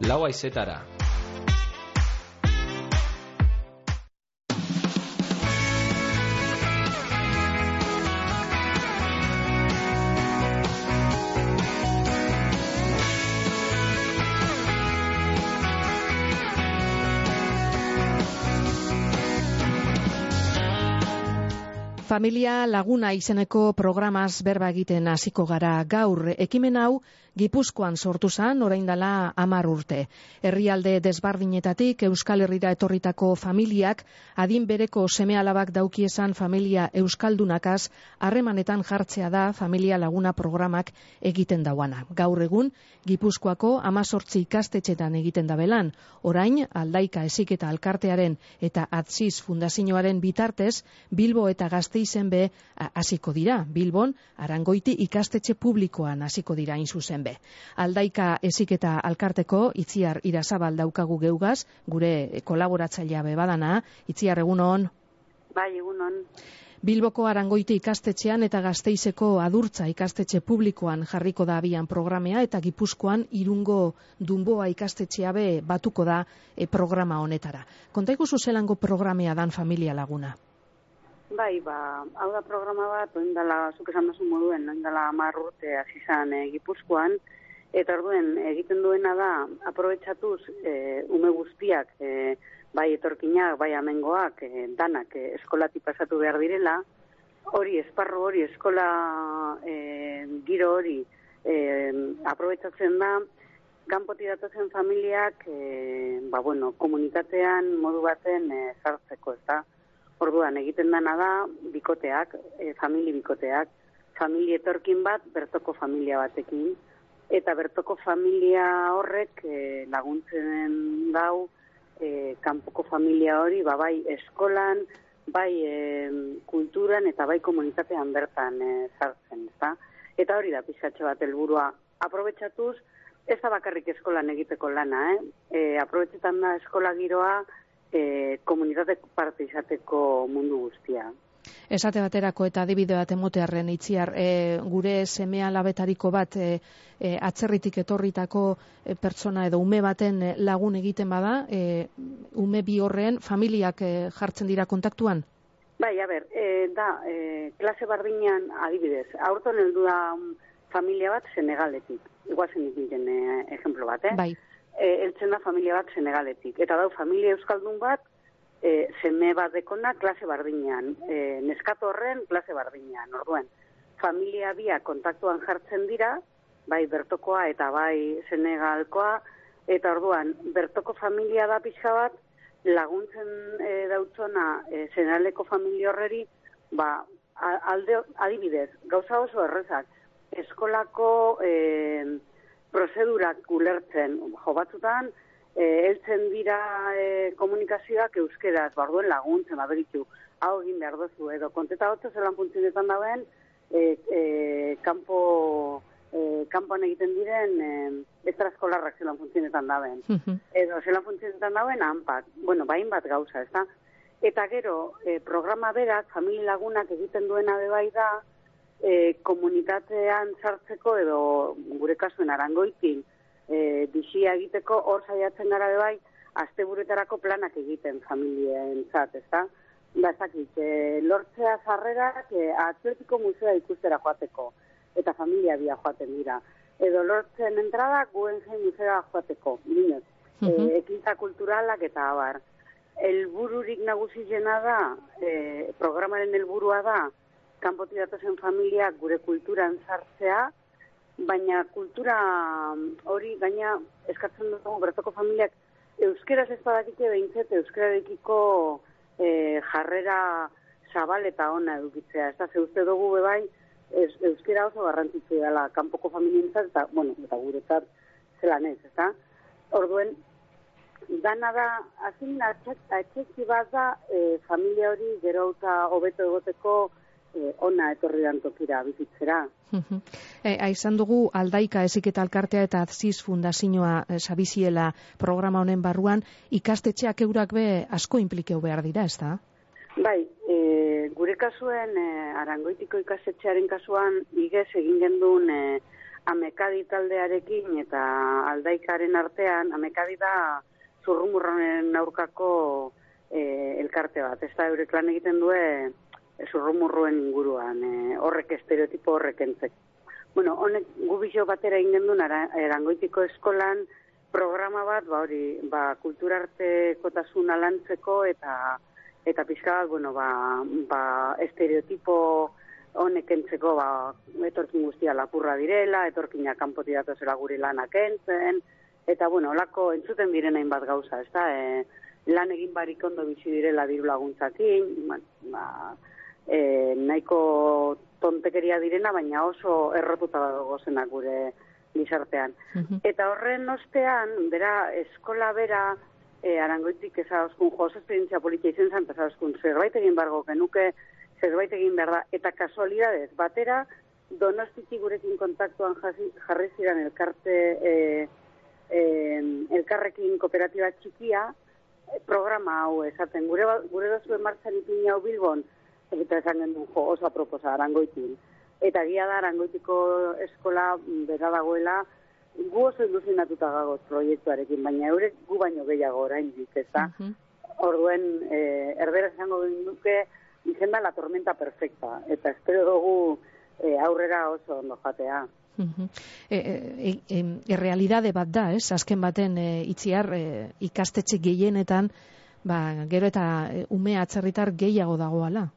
lau haizeetara. Familia Laguna izeneko programaz berba egiten hasiko gara gaur ekimen hau Gipuzkoan sortu zan orain dela hamar urte. Herrialde desbardinetatik Euskal Herrira etorritako familiak adin bereko seme alabak daukiezan familia Euskaldunakaz harremanetan jartzea da Familia Laguna programak egiten dauana. Gaur egun Gipuzkoako amazortzi ikastetxetan egiten da belan. Orain aldaika eziketa alkartearen eta atziz fundazioaren bitartez Bilbo eta Gazteizen be hasiko dira. Bilbon arangoiti ikastetxe publikoan hasiko dira inzuzen be. Aldaika eziketa alkarteko itziar irazabal daukagu geugaz, gure kolaboratzailea be badana, itziar egunon. Bai, egunon. Bilboko arangoiti ikastetxean eta gazteizeko adurtza ikastetxe publikoan jarriko da abian programea eta gipuzkoan irungo dunboa ikastetxea be batuko da e, programa honetara. Kontaiko zuzelango programea dan familia laguna? Bai, ba, hau da programa bat, oindala, zuk esan duzu moduen, oindala marrurte azizan e, gipuzkoan, eta orduen egiten duena da, aprobetsatuz e, ume guztiak, e, bai etorkinak, bai amengoak, e, danak e, eskolati pasatu behar direla, hori, esparro hori, eskola e, giro hori, e, aprobetsatzen da, kanpoti datozen familiak, e, ba, bueno, komunitatean modu baten e, sartzeko, ez da, Orduan, egiten dana da, bikoteak, e, famili bikoteak, famili etorkin bat, bertoko familia batekin, eta bertoko familia horrek e, laguntzen dau, e, kanpoko familia hori, ba, bai eskolan, bai e, kulturan, eta bai komunitatean bertan e, zartzen, ezta? Eta hori da, pizatxe bat helburua aprobetsatuz, ez da bakarrik eskolan egiteko lana, eh? E, aprobetsetan da eskola giroa, e, komunitate parte izateko mundu guztia. Esate baterako eta adibide bat emotearren itziar, e, gure semea labetariko bat e, e, atzerritik etorritako e, pertsona edo ume baten e, lagun egiten bada, e, ume bi horren familiak e, jartzen dira kontaktuan? Bai, a ber, e, da, e, klase bardinean adibidez, aurton heldu da familia bat Senegaletik, iguazen ikinten e, ejemplo bat, eh? Bai e, eltzen da familia bat Senegaletik. Eta dau, familia euskaldun bat, e, zeme bat dekona klase bardinean, e, neskato horren klase bardinean, orduen. Familia bia kontaktuan jartzen dira, bai bertokoa eta bai Senegalkoa, eta orduan, bertoko familia da pixka bat, laguntzen e, dautzona e, Senegaleko familia horreri, ba, alde, adibidez, gauza oso errezak, eskolako... E, prozedurak ulertzen, jo batzutan, e, eltzen dira e, komunikazioak euskeraz, barduen laguntzen, baberitu, hau egin behar duzu, edo konteta hotza zelan funtzionetan dauen, e, e, kanpo, e, kanpoan egiten diren e, estraskolarrak zelan funtzionetan dauen. Edo zelan funtzionetan dauen, hanpak, bueno, bain bat gauza, ez da? Eta gero, e, programa berak, familie lagunak egiten duena bebai da, e, komunitatean sartzeko edo gure kasuen arangoitin e, bizia egiteko hor saiatzen gara bai asteburuetarako planak egiten familien zat, ez da? Ba, ezakit, e, lortzea zarrerak e, atletiko musea ikustera joateko eta familia bia joaten dira. Edo lortzen entrada guen zen musea joateko, minez. E, ekintza kulturalak eta abar. Elbururik nagusi jena da, e, programaren helburua da, kanpoti datozen familiak gure kulturan sartzea, baina kultura hori gaina eskatzen dugu bertoko familiak euskeraz ez badakite behintzet euskararekiko e, jarrera zabal eta ona edukitzea. Ez da, ze uste dugu bebai, ez, euskera oso garrantzitzu dela kanpoko familientzat eta, bueno, eta guretzat zelan ez, ez da? Orduen, dana da, azin atxetzi bat da, e, familia hori gero eta hobeto egoteko e, ona etorri dan tokira bizitzera. e, aizan dugu aldaika eziketa alkartea eta aziz fundazioa e, sabiziela programa honen barruan, ikastetxeak eurak be asko implikeu behar dira, ez da? Bai, e, gure kasuen e, arangoitiko ikastetxearen kasuan igez egin gendun e, amekadi taldearekin eta aldaikaren artean, amekadi da zurrumurronen aurkako e, elkarte bat. Ez da eurek lan egiten due e, zurrumurruen inguruan, e, horrek estereotipo horrek entzek. Bueno, honek gubixo batera ingen duen erangoitiko eskolan programa bat, ba hori, ba, kulturarte kotasuna lantzeko eta eta pixka bat, bueno, ba, ba, estereotipo honek entzeko ba, etorkin guztia lapurra direla, etorkina kanpoti zela gure lanak entzen, eta bueno, olako entzuten diren hainbat gauza, ez da, e, lan egin barik ondo bizi direla diru laguntzakin, ba, ba, e, nahiko tontekeria direna, baina oso errotuta dago zenak gure gizartean. Eta horren ostean, bera, eskola bera, e, arangoitik ezauzkun, jo, oso esperientzia politia izen zan, ezauzkun, zerbait egin bargo, genuke, zerbait egin behar da. Eta kasualidadez, batera, donostiki gurekin kontaktuan jarri ziren elkarte, e, e, elkarrekin kooperatiba txikia, programa hau esaten. Gure, ba, gure dozuen martxan ipin hau bilbon, eta esan jo, oso aproposa arangoitin. Eta gia da arangoitiko eskola bera dagoela, gu oso ilusionatuta gagoz proiektuarekin, baina eurek gu baino gehiago orain dik, ez da? Orduen, e, erbera esango duke, izen da la tormenta perfecta, eta espero dugu e, aurrera oso ondo jatea. E, e, e, e, bat da, ez? Azken baten e, itziar e, ikastetxe gehienetan, ba, gero eta ume atzerritar gehiago dagoala.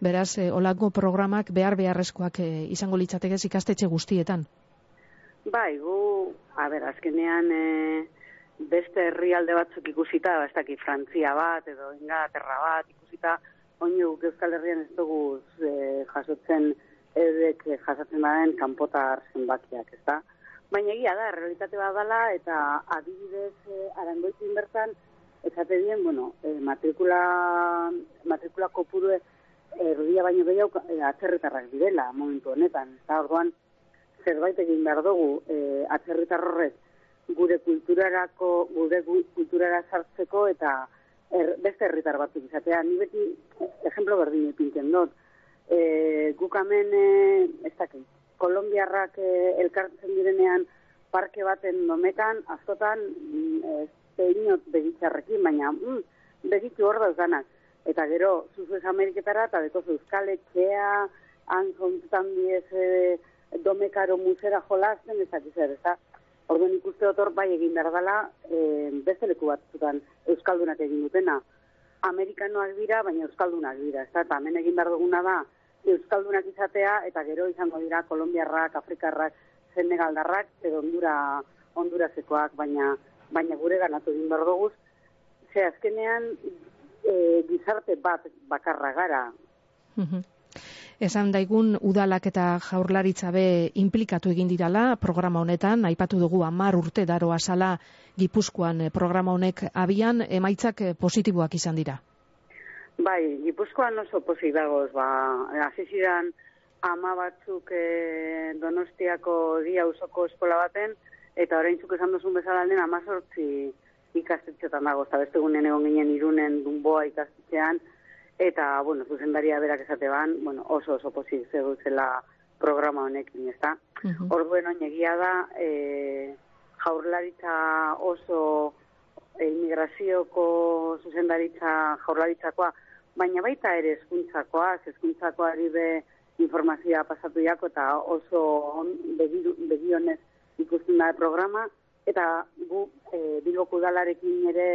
Beraz, e, olako programak behar beharrezkoak e, izango litzateke ikastetxe guztietan. Bai, gu, a ber, azkenean e, beste herrialde batzuk ikusita, ba, ez daki Frantzia bat, edo Inglaterra bat, ikusita, oinu Euskal Herrian ez dugu e, jasotzen edek jasatzen baden kanpotar zenbakiak, ez da? Baina egia da, realitate bat dela, eta adibidez e, arangoitin bertan, ezate dien, bueno, e, matrikula, matrikula kopuru erdia baino gehiago e, atzerritarrak direla momentu honetan, ez da, orduan, zerbait egin behar dugu e, atzerritar horrek gure kulturarako, gure kulturara sartzeko eta er, beste herritar batzuk izatea. Ni beti, ejemplo berdin ipintzen dut, e, gukamen, e, ez dakit, kolombiarrak e, elkartzen direnean parke baten domekan, azotan, mm, ez inot begitzarrekin, baina mm, begitu hor dauz Eta gero, zuzuez Ameriketara, eta deko euskal txea, han jontutan diez, e, domekaro musera jolasten, ezak izan, ez da? Orduan ikuste otor bai egin behar dela, e, beste leku bat zutan Euskaldunak egin dutena. Amerikanoak dira, baina Euskaldunak dira, ez? Eta hemen egin behar duguna da, Euskaldunak izatea, eta gero izango dira Kolombiarrak, Afrikarrak, Senegaldarrak, edo ondura, ondurazekoak, baina, baina gure ganatu egin behar duguz. Ze azkenean, e, gizarte bat bakarra gara. Esan daigun udalak eta jaurlaritza be implikatu egin dirala programa honetan, aipatu dugu amar urte daroa sala Gipuzkoan eh, programa honek abian emaitzak eh, positiboak izan dira. Bai, Gipuzkoan oso posi dagoz, ba, hasi zidan ama batzuk e, Donostiako dia usoko eskola baten, eta orain zuk esan duzun bezala den ama sortzi ikastetxetan dago, eta beste gunen egon ginen irunen dunboa ikastetxean, eta, bueno, zuzendaria berak esate ban, bueno, oso oso pozik zela programa honekin, ez da? Uh -huh. Orduen egia da, e, jaurlaritza oso e, imigrazioko zuzendaritza jaurlaritzakoa, baina baita ere eskuntzakoa, eskuntzakoa be informazioa pasatu jako eta oso on, begionez ikusten da programa, eta gu e, bilboku dalarekin ere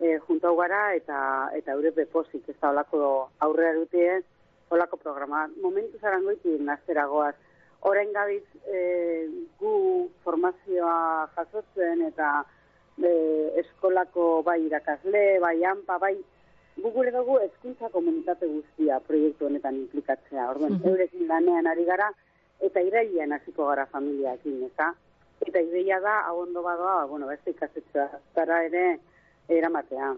e, juntau gara eta eta eure bepozik ez da olako aurrera dute olako programa. Momentu zarango iti nazteragoaz. Horain gabiz e, gu formazioa jasotzen eta e, eskolako bai irakasle, bai anpa, bai gu gure dugu eskuntza komunitate guztia proiektu honetan implikatzea. Orduan, mm eurekin lanean ari gara eta irailean hasiko gara familiaekin, eta eta ideia da, hau ondo badoa, bueno, beste ikasetzea, zara ere, eramatea.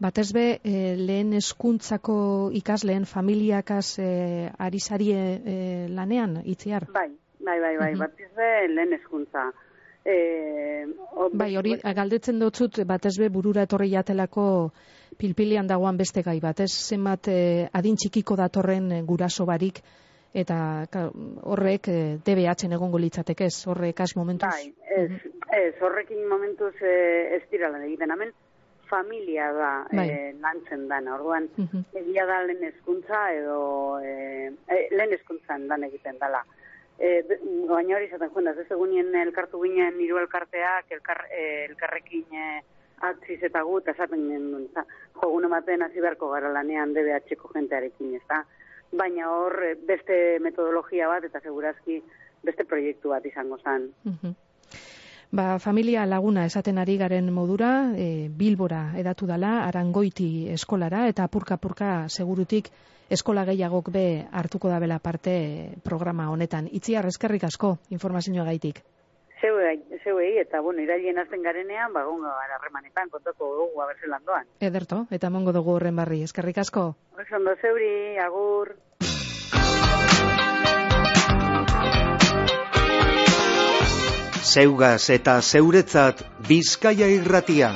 Batez be, e, lehen eskuntzako ikasleen familiakaz e, ari e, lanean, itziar? Bai, bai, bai, bai, uh batez be, lehen eskuntza. E, bai, hori, galdetzen dutzut, batez be, burura etorri jatelako pilpilian dagoan beste gai, batez zenbat e, adin txikiko datorren guraso barik, eta horrek e, DBH-en egongo litzateke ez, horrek as momentuz? Bai, ez, ez, horrekin momentuz e, ez dira lan egiten, hemen familia da bai. e, lantzen dana, orduan, egia da lehen eskuntza edo e, lehen eskuntzan dan egiten dala. E, baina hori zaten juendaz, ez egunien elkartu ginen hiru elkarteak, elkar, e, elkarrekin e, atziz eta gut, esaten ginen, jogun ematen hasi beharko gara lanean DBH-ko jentearekin, ez da? Baina hor eh, beste metodologia bat eta segurazki beste proiektu bat izango zen. Ba, familia laguna esaten ari garen modura, e, Bilbora edatu dala, arangoiti eskolara, eta apurka-apurka segurutik eskola gehiagok be hartuko da bela parte programa honetan. Itziar, eskerrik asko, informazioa gaitik. Zeuei, eta bueno, irailien azten garenean, ba, gongo gara remanetan, kontoko dugu abertzelan doan. Ederto, eta mongo dugu horren barri, eskerrik asko. Osondo, zeuri, agur. Zeugaz eta zeuretzat Bizkaia irratia.